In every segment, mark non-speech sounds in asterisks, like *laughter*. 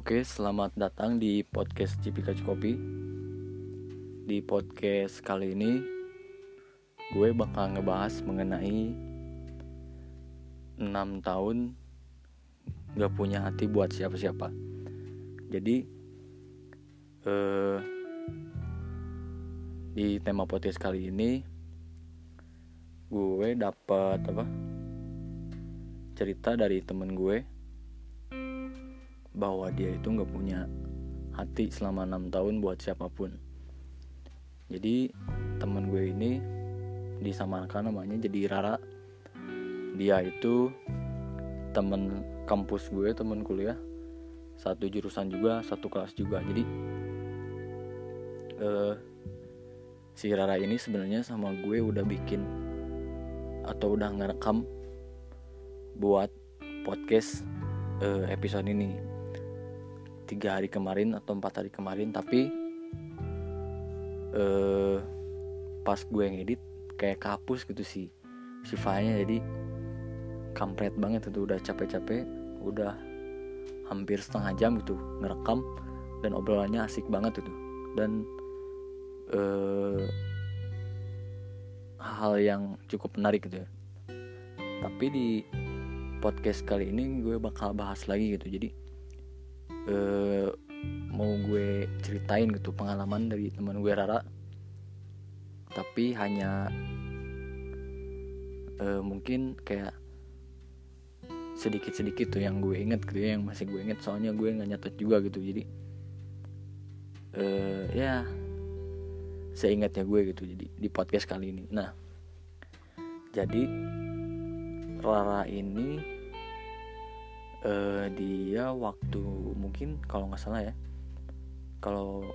Oke, selamat datang di podcast Cipika Kopi. Di podcast kali ini, gue bakal ngebahas mengenai 6 tahun gak punya hati buat siapa-siapa. Jadi, eh, di tema podcast kali ini, gue dapat apa? Cerita dari temen gue bahwa dia itu nggak punya hati selama enam tahun buat siapa pun. Jadi teman gue ini disamakan namanya jadi Rara. Dia itu temen kampus gue temen kuliah. Satu jurusan juga satu kelas juga. Jadi uh, si Rara ini sebenarnya sama gue udah bikin atau udah ngerekam buat podcast uh, episode ini tiga hari kemarin atau empat hari kemarin tapi eh, pas gue ngedit kayak kapus gitu sih si filenya. Jadi kampret banget itu udah capek-capek udah hampir setengah jam gitu ngerekam dan obrolannya asik banget itu. Dan eh, hal yang cukup menarik gitu ya. Tapi di podcast kali ini gue bakal bahas lagi gitu. Jadi uh, mau gue ceritain gitu pengalaman dari teman gue Rara. Tapi hanya uh, mungkin kayak sedikit-sedikit tuh yang gue inget gitu ya yang masih gue inget soalnya gue nggak nyatet juga gitu jadi uh, ya seingatnya gue gitu jadi di podcast kali ini. Nah jadi Rara ini uh, dia waktu mungkin kalau nggak salah ya kalau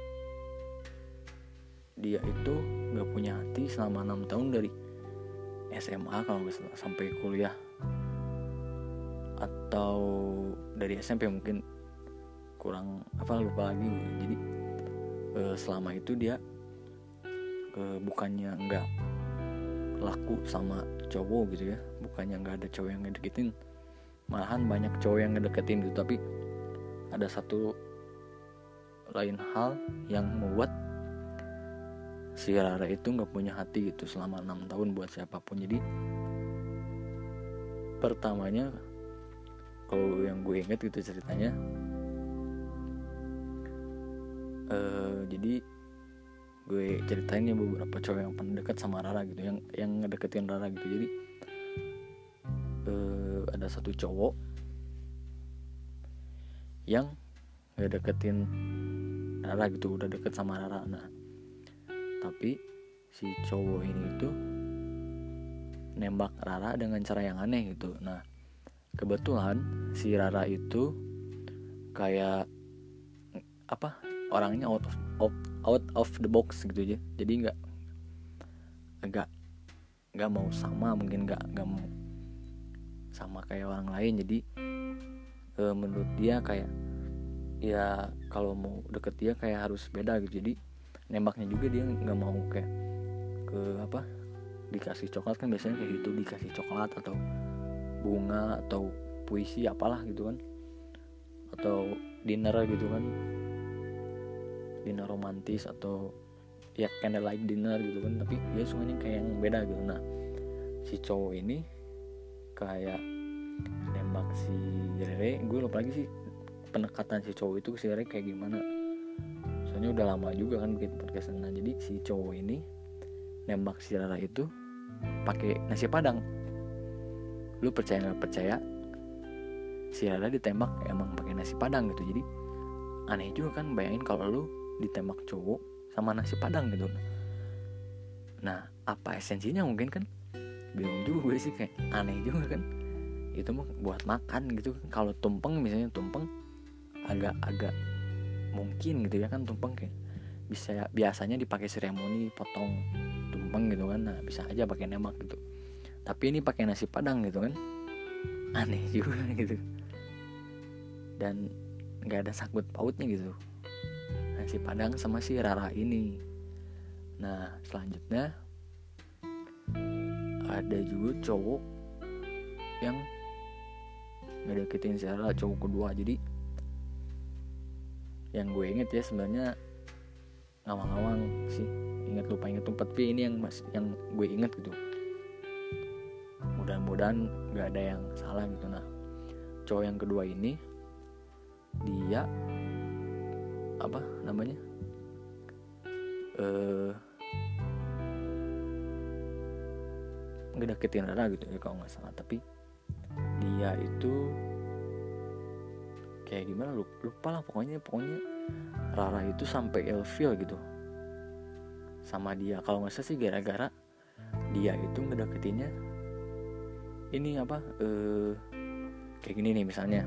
dia itu nggak punya hati selama enam tahun dari SMA kalau nggak salah sampai kuliah. Atau dari SMP mungkin kurang apa lupa lagi jadi uh, selama itu dia uh, bukannya nggak laku sama cowok gitu ya bukannya nggak ada cowok yang ngedeketin malahan banyak cowok yang ngedeketin gitu. Tapi ada satu lain hal yang membuat si Rara itu nggak punya hati gitu selama enam tahun buat siapa pun. Jadi pertamanya kalau yang gue inget gitu ceritanya uh, jadi gue ceritain ya beberapa cowok yang pernah dekat sama Rara gitu yang yang ngedeketin Rara gitu. Jadi ada satu cowok yang gak deketin Rara gitu udah deket sama Rara. Nah tapi si cowok ini tuh nembak Rara dengan cara yang aneh gitu. Nah kebetulan si Rara itu kayak apa orangnya out of, out, out of the box gitu aja. Jadi nggak nggak nggak mau sama mungkin nggak nggak mau sama kayak orang lain. Jadi e, menurut dia kayak ya kalau mau deket dia kayak harus beda gitu. Jadi nembaknya juga dia nggak mau kayak ke apa dikasih coklat. Kan biasanya kayak gitu dikasih coklat atau bunga atau puisi apalah gitu kan. Atau dinner gitu kan. Dinner romantis atau ya candlelight dinner gitu kan. Tapi dia sukanya kayak yang beda gitu. Nah si cowok ini kayak nembak si Rere. Gue lupa lagi sih pendekatan si cowok itu si Rere kayak gimana. Soalnya udah lama juga kan bikin podcast. Nah jadi si cowok ini nembak si Rara itu pakai nasi padang. Lu percaya nggak percaya? Si Rara ditembak emang pakai nasi padang gitu. Jadi aneh juga kan bayangin kalau lu ditembak cowok sama nasi padang gitu. Nah apa esensinya mungkin kan bingung juga sih kayak aneh juga kan. Itu mah buat makan gitu. Kan kalau tumpeng misalnya tumpeng agak-agak mungkin gitu ya kan tumpeng kayak bisa biasanya dipakai seremoni potong tumpeng gitu kan. Nah bisa aja pakai nemak gitu. Tapi ini pakai nasi padang gitu kan. Aneh *laughs* juga gitu. Dan nggak ada sangkut pautnya gitu. Nasi padang sama si Rara ini. Nah selanjutnya ada juga cowok yang ngedeketin Rara cowok kedua. Jadi yang gue inget ya sebenarnya ngawang-ngawang sih. Inget lupa inget tempat tapi ini yang mas yang gue inget gitu. Mudah-mudahan nggak ada yang salah gitu. Nah cowok yang kedua ini dia apa namanya eh ngedeketin Rara gitu ya kalau nggak salah. Tapi dia itu kayak gimana lupa lah pokoknya pokoknya Rara itu sampai ilfil gitu sama dia. Kalau nggak salah sih gara-gara dia itu ngedeketinnya ini apa eh kayak gini nih misalnya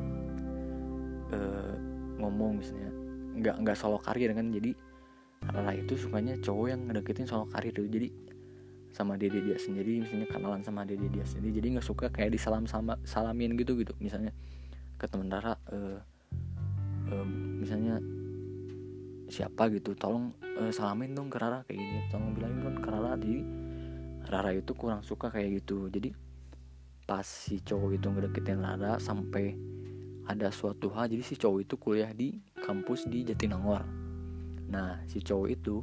eh ngomong misalnya nggak nggak solo karir kan. Jadi Rara itu sukanya cowok yang ngedeketin solo karir. Dulu jadi sama dia dia sendiri misalnya kenalan sama dia dia sendiri jadi nggak suka kayak disalam sama salamin gitu gitu. Misalnya ke temen Rara uh, uh, misalnya siapa gitu tolong uh, salamin dong ke Rara kayak gini. Tolong bilangin dong ke Rara jadi Rara itu kurang suka kayak gitu. Jadi pas si cowok itu ngedeketin Rara sampai ada suatu hal jadi si cowok itu kuliah di kampus di Jatinangor. Nah si cowok itu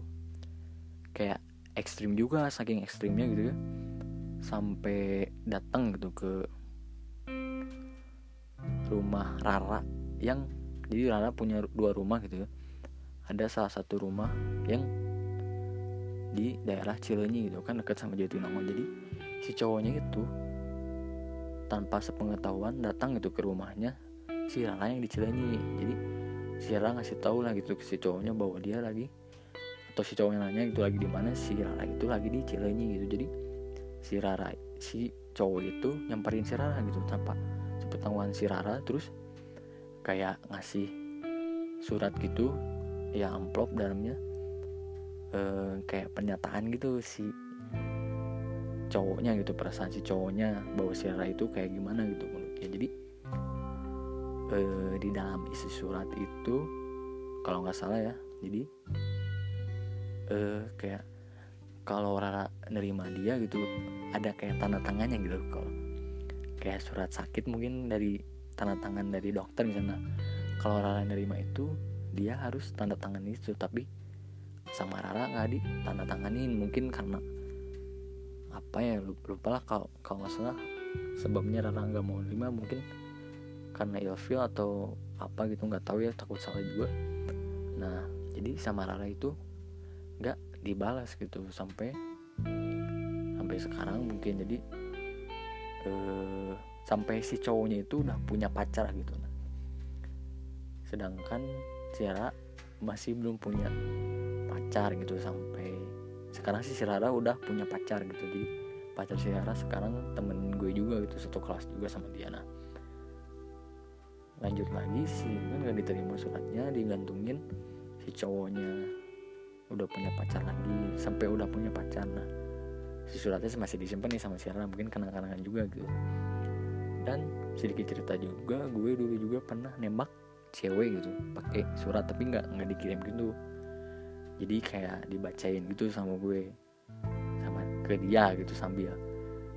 ekstrim juga saking ekstrimnya gitu ya. Sampai datang gitu ke rumah Rara yang jadi Rara punya dua rumah gitu ya. Ada salah satu rumah yang di daerah Cileunyi gitu kan dekat sama Jatinangor. Jadi si cowoknya itu tanpa sepengetahuan datang gitu ke rumahnya si Rara yang di Cileunyi jadi si Rara ngasih tahu lah gitu ke si cowoknya bahwa dia lagi atau si cowoknya nanya itu lagi di mana? Si Rara itu lagi di Cileunyi gitu. Jadi si Rara si cowok itu nyamperin si Rara gitu. Tanpa sepengetahuan si Rara terus kayak ngasih surat gitu ya amplop dalamnya eh, kayak pernyataan gitu si cowoknya gitu perasaan si cowoknya bahwa si Rara itu kayak gimana gitu menurutnya jadi eh, di dalam isi surat itu kalau nggak salah ya jadi eh, kayak kalau Rara nerima dia gitu ada kayak tanda tangannya gitu. Kalau kayak surat sakit mungkin dari tanda tangan dari dokter misalnya kalau Rara nerima itu dia harus tanda tangan itu. Tapi sama Rara nggak di tanda tanganin mungkin karena apa ya lupa lah kalau kalau salah sebabnya Rara nggak mau nerima. Mungkin karena ilfil atau apa gitu nggak tahu ya takut salah juga. Nah jadi sama Rara itu nggak dibalas gitu sampai sampai sekarang mungkin. Jadi eh, sampai si cowoknya itu udah punya pacar gitu sedangkan si Rara masih belum punya pacar gitu sampai sekarang sih si Rara udah punya pacar gitu. Jadi pacar si Rara sekarang temen gue juga gitu satu kelas juga sama dia nah lanjut lagi sih kan gak diterima suratnya digantungin si cowoknya udah punya pacar lagi sampai udah punya pacar. Nah si suratnya masih disimpan nih sama si Rara mungkin kenang-kenangan juga gitu. Dan sedikit cerita juga gue dulu juga pernah nembak cewek gitu pakai surat tapi nggak nggak dikirim gitu. Jadi kayak dibacain gitu sama gue sama ke dia gitu sambil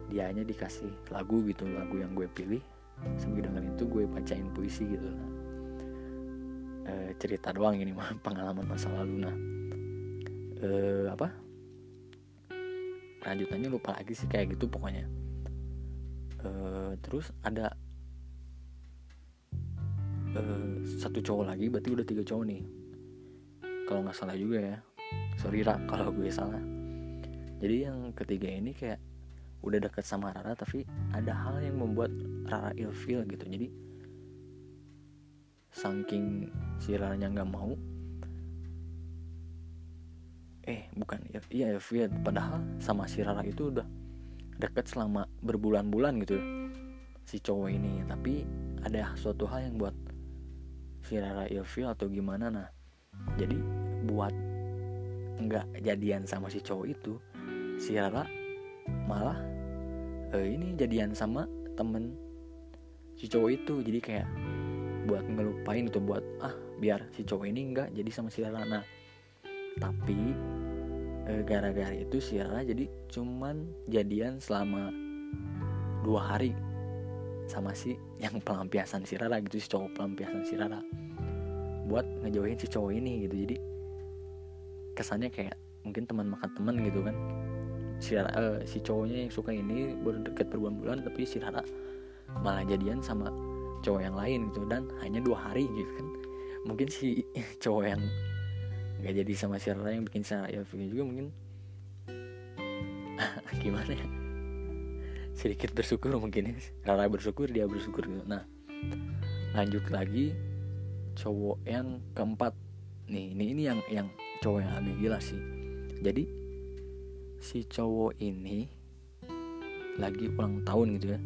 dianya dikasih lagu gitu lagu yang gue pilih. Sambil dengan itu gue bacain puisi gitu nah cerita doang ini mah *laughs* pengalaman masa lalu nah e, apa? Lanjutannya lupa lagi sih kayak gitu pokoknya. E, terus ada e, satu cowok lagi berarti udah tiga cowok nih. Kalau nggak salah juga ya. Sorry Ra *laughs* kalau gue salah. Jadi yang ketiga ini kayak udah deket sama Rara tapi ada hal yang membuat Rara ilfeel gitu. Jadi saking si Raranya nggak mau eh bukan. Ya iya ilfeel padahal sama si Rara itu udah deket selama berbulan-bulan gitu. Si cowok ini. Tapi ada suatu hal yang buat si Rara ilfeel atau gimana. Nah jadi buat nggak jadian sama si cowok itu si Rara malah eh, ini jadian sama temen si cowok itu. Jadi kayak buat ngelupain itu buat ah biar si cowok ini nggak jadi sama si Rara. Nah tapi eh, gara-gara itu si Rara jadi cuman jadian selama dua hari sama si yang pelampiasan si Rara gitu si cowok pelampiasan si Rara buat ngejauhin si cowok ini gitu. Jadi kesannya kayak mungkin teman makan teman gitu kan. Si Rara, uh, si cowoknya yang suka ini baru deket berbulan-bulan tapi si Rara malah jadian sama cowok yang lain gitu. Dan hanya dua hari gitu kan. Mungkin si *laughs* cowok yang nggak jadi sama si Rara yang bikin saya ya juga mungkin. *laughs* Gimana ya? Sedikit bersyukur mungkin ya. Rara bersyukur dia bersyukur gitu. Nah lanjut lagi. Cowok yang keempat. Nih ini ini yang yang cowok yang agak gila sih. Jadi si cowok ini lagi ulang tahun gitu ya.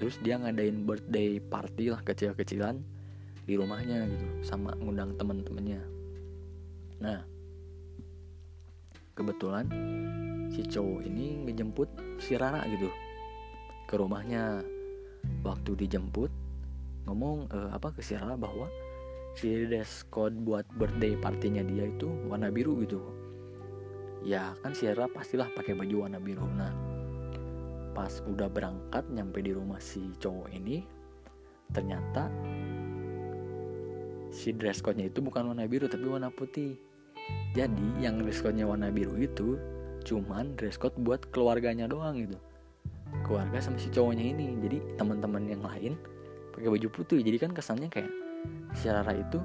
Terus dia ngadain birthday party lah kecil-kecilan di rumahnya gitu. Sama ngundang temen-temennya nah kebetulan si cowok ini ngejemput si Rara gitu ke rumahnya. Waktu dijemput ngomong uh, apa ke si Rara bahwa si dress code buat birthday partinya dia itu warna biru gitu. Ya kan si Rara pastilah pakai baju warna biru. Nah pas udah berangkat nyampe di rumah si cowok ini ternyata si dress code-nya itu bukan warna biru tapi warna putih jadi yang dress code-nya warna biru itu cuman dress code buat keluarganya doang gitu. Keluarga sama si cowoknya ini. Jadi teman-teman yang lain pakai baju putih. Jadi kan kesannya kayak si Rara itu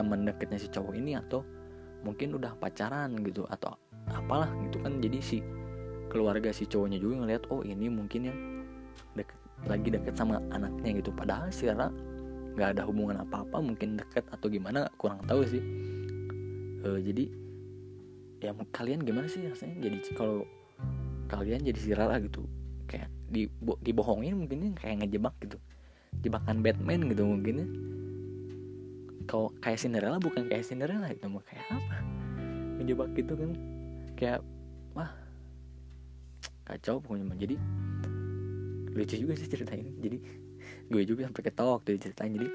teman deketnya si cowok ini atau mungkin udah pacaran gitu atau apalah gitu kan. Jadi si keluarga si cowoknya juga ngeliat oh ini mungkin yang deket, lagi deket sama anaknya gitu. Padahal si Rara nggak ada hubungan apa-apa mungkin deket atau gimana kurang tahu sih e, jadi ya kalian gimana sih rasanya? Jadi kalau kalian jadi si Rara gitu kayak di dibohongin mungkin kayak ngejebak gitu. Jebakan Batman gitu mungkin ya. Kalau kayak Cinderella bukan kayak Cinderella itu mau kayak apa? Ngejebak gitu kan. Kayak wah kacau pokoknya jadi lucu juga sih cerita ini jadi gue juga sampai ketawa waktu diceritain. Jadi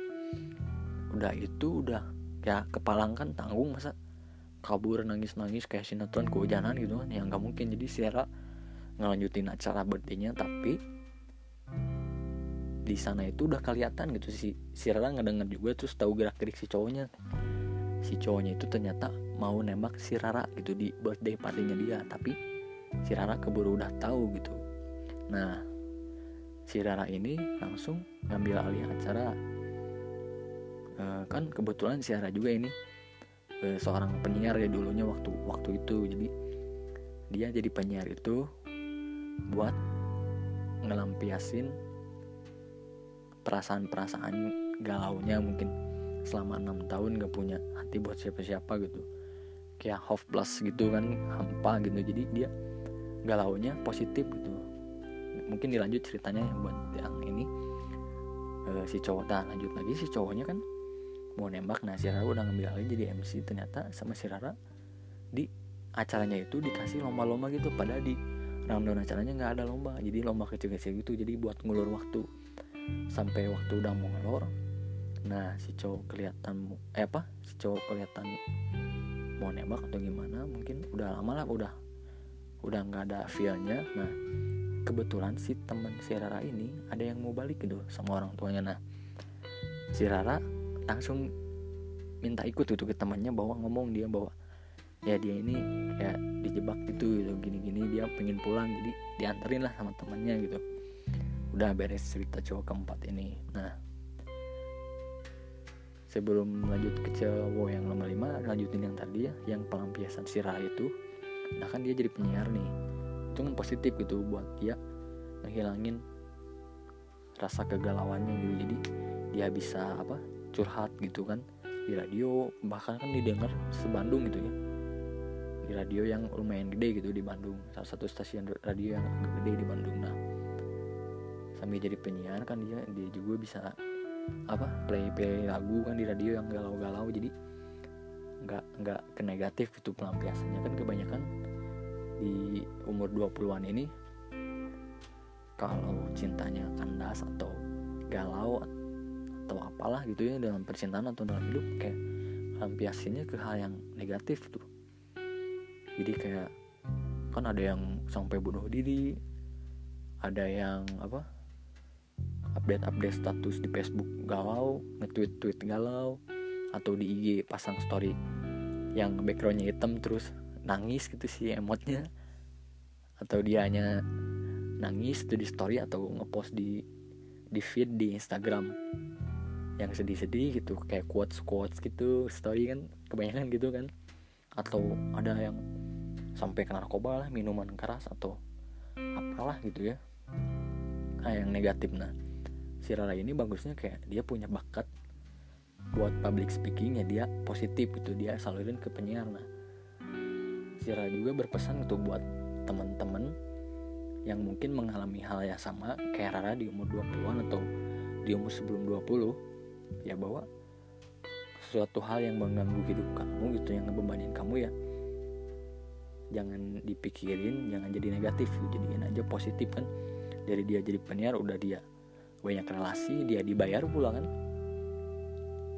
udah itu udah ya kepalangkan tanggung masa kabur nangis nangis kayak sinetron kehujanan gitu kan. Ya nggak mungkin. Jadi Sierra ngelanjutin acara birthday tapi di sana itu udah kelihatan gitu. Si si Rara ngedenger juga terus tahu gerak gerik si cowoknya. Si cowoknya itu ternyata mau nembak si Rara gitu di birthday partinya dia. Tapi si Rara keburu udah tahu gitu. Nah si Rara ini langsung ngambil alih acara. E, kan kebetulan si Rara juga ini seorang penyiar ya dulunya waktu waktu itu. Jadi dia jadi penyiar itu buat ngelampiasin perasaan-perasaan galaunya mungkin. Selama enam tahun gak punya hati buat siapa-siapa gitu. Kayak hopeless gitu kan hampa gitu. Jadi dia galaunya positif gitu. Mungkin dilanjut ceritanya yang buat yang ini. Uh, si cowok nah lanjut lagi. Si cowoknya kan mau nembak. Nah si Rara udah ngambil alih jadi MC ternyata sama si Rara di acaranya itu dikasih lomba-lomba gitu. Padahal di rundown acaranya nggak ada lomba. Jadi lomba kecil-kecil gitu. Jadi buat ngulur waktu. Sampai waktu udah mau ngelor. Nah si cowok kelihatan eh apa? Si cowok kelihatan mau nembak atau gimana mungkin udah lama lah udah udah nggak ada feelnya. Nah kebetulan si teman si Rara ini ada yang mau balik gitu sama orang tuanya. Nah si Rara langsung minta ikut gitu ke temannya bawa ngomong dia bawa ya dia ini kayak dijebak gitu gitu gini-gini dia pengen pulang jadi dianterin lah sama temannya gitu. Udah beres cerita cowok keempat ini. Nah sebelum lanjut ke cowok yang nomor lima lanjutin yang tadi ya yang pelampiasan sirah itu. Nah kan dia jadi penyiar nih. Itu kan positif gitu buat dia ngehilangin rasa kegalauannya gitu. Jadi dia bisa apa curhat gitu kan di radio bahkan kan didengar sebandung gitu ya. Di radio yang lumayan gede gitu di Bandung salah satu stasiun radio yang gede di Bandung. Nah sambil jadi penyiar kan dia dia juga bisa apa play play lagu kan di radio yang galau-galau. Jadi nggak nggak ke negatif itu pelampiasannya. Kan kebanyakan di umur 20-an ini kalau cintanya kandas atau galau atau apalah gitu ya dalam percintaan atau dalam hidup kayak pelampiasannya ke hal yang negatif tuh. Jadi kayak kan ada yang sampai bunuh diri ada yang apa update-update status di Facebook galau, nge-tweet-tweet galau, atau di IG pasang story yang backgroundnya hitam terus nangis gitu sih emotnya. Atau dia hanya nangis tuh di story atau ngepost di di feed di Instagram yang sedih-sedih gitu kayak quotes quotes gitu story kan kebanyakan gitu kan. Atau ada yang sampai ke narkoba lah minuman keras atau apalah gitu ya. Nah yang negatif. Nah si Rara ini bagusnya kayak dia punya bakat buat public speaking ya dia positif gitu dia salurin ke penyiar. Nah si Rara juga berpesan gitu buat teman-teman yang mungkin mengalami hal yang sama kayak Rara di umur 20-an atau di umur sebelum 20 ya bahwa suatu hal yang mengganggu hidup kamu gitu yang ngebebanin kamu ya jangan dipikirin jangan jadi negatif. Jadiin aja positif kan. Dari dia jadi penyiar udah dia banyak relasi dia dibayar pula kan.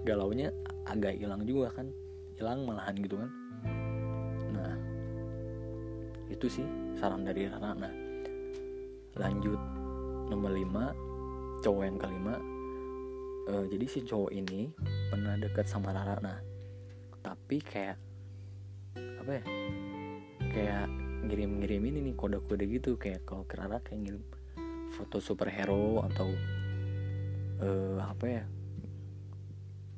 Galaunya agak hilang juga kan. Hilang malahan gitu kan. Nah itu sih saran dari Rara nah lanjut nomor 5 cowok yang kelima uh, jadi si cowok ini pernah deket sama Rara nah tapi kayak apa ya kayak ngirim-ngirim ini nih kode-kode gitu kayak kalau ke Rara kayak ngirim foto superhero atau uh, apa ya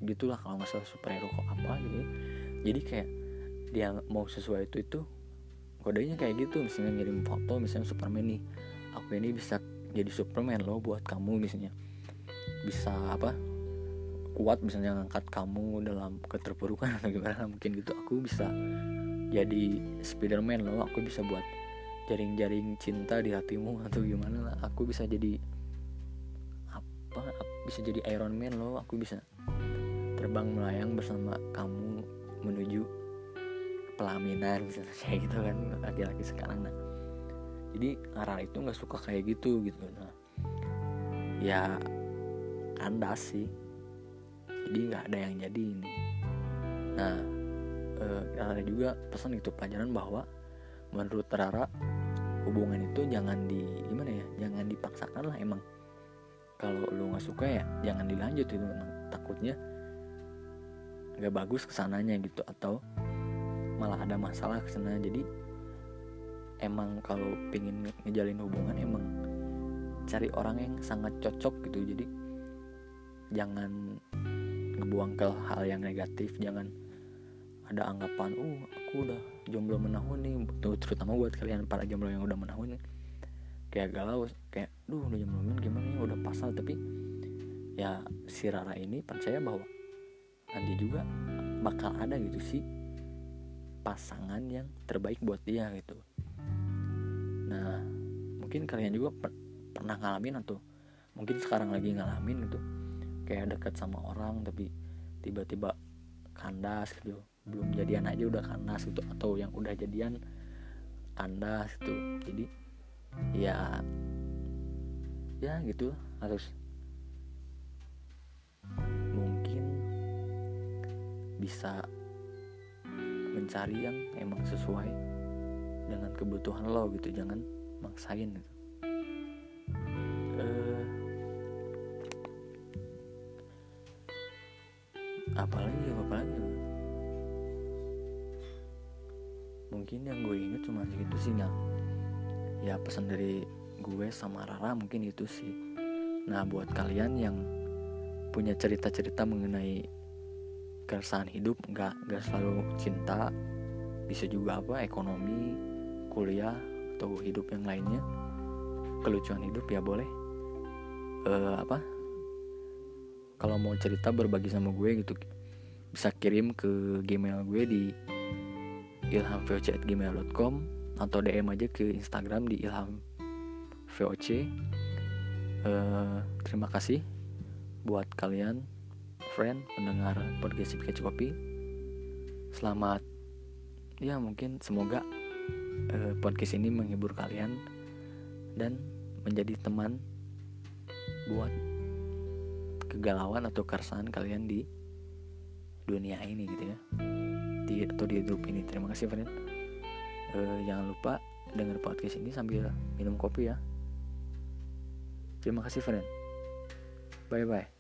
gitulah kalau nggak salah superhero kok apa gitu. Jadi kayak dia mau sesuai itu itu kodenya kayak gitu misalnya ngirim foto misalnya Superman nih aku ini bisa jadi Superman loh buat kamu misalnya bisa apa kuat misalnya ngangkat kamu dalam keterpurukan atau gimana mungkin gitu. Aku bisa jadi Spiderman loh aku bisa buat jaring-jaring cinta di hatimu atau gimana lah. Aku bisa jadi apa bisa jadi Iron Man loh. Aku bisa terbang melayang bersama kamu menuju pelaminan misalnya *laughs* kayak gitu kan laki-laki sekarang. Nah jadi arah itu nggak suka kayak gitu gitu. Nah ya kandas sih. Jadi nggak ada yang jadi ini. Nah eh, ada juga pesan itu pelajaran bahwa menurut Rara hubungan itu jangan di gimana ya jangan dipaksakan lah emang. Kalau lu nggak suka ya jangan dilanjut itu takutnya nggak bagus ke sananya gitu atau malah ada masalah ke sana jadi emang kalau pengen ngejalin hubungan emang cari orang yang sangat cocok gitu. Jadi jangan ngebuang ke hal yang negatif jangan ada anggapan uh aku udah jomblo menahun nih. Terutama buat kalian para jomblo yang udah menahun kayak galau kayak duh udah jomblo gimana ya udah pasal tapi ya si Rara ini percaya bahwa nanti juga bakal ada gitu sih pasangan yang terbaik buat dia gitu. Nah mungkin kalian juga per pernah ngalamin atau mungkin sekarang lagi ngalamin gitu kayak dekat sama orang tapi tiba-tiba kandas gitu. Belum jadian aja udah kandas gitu atau yang udah jadian kandas gitu. Jadi ya ya gitu harus mungkin bisa mencari yang emang sesuai dengan kebutuhan lo gitu. Jangan maksain gitu apalagi apalagi mungkin yang gue inget cuma segitu sih nggak ya pesan dari gue sama Rara mungkin itu sih. Nah buat kalian yang punya cerita-cerita mengenai keresahan hidup nggak nggak selalu cinta bisa juga apa ekonomi kuliah atau hidup yang lainnya kelucuan hidup ya boleh. Uh, apa kalau mau cerita berbagi sama gue gitu bisa kirim ke gmail gue di ilhamvoc@gmail.com atau DM aja ke Instagram di ilhamvoc. Uh, terima kasih buat kalian friend pendengar podcast Sipke Kopi. Selamat ya mungkin semoga uh, podcast ini menghibur kalian dan menjadi teman buat kegalauan atau keresahan kalian di dunia ini gitu ya. Di atau di grup ini. Terima kasih friend uh, jangan lupa dengar podcast ini sambil minum kopi ya. Terima kasih friend bye bye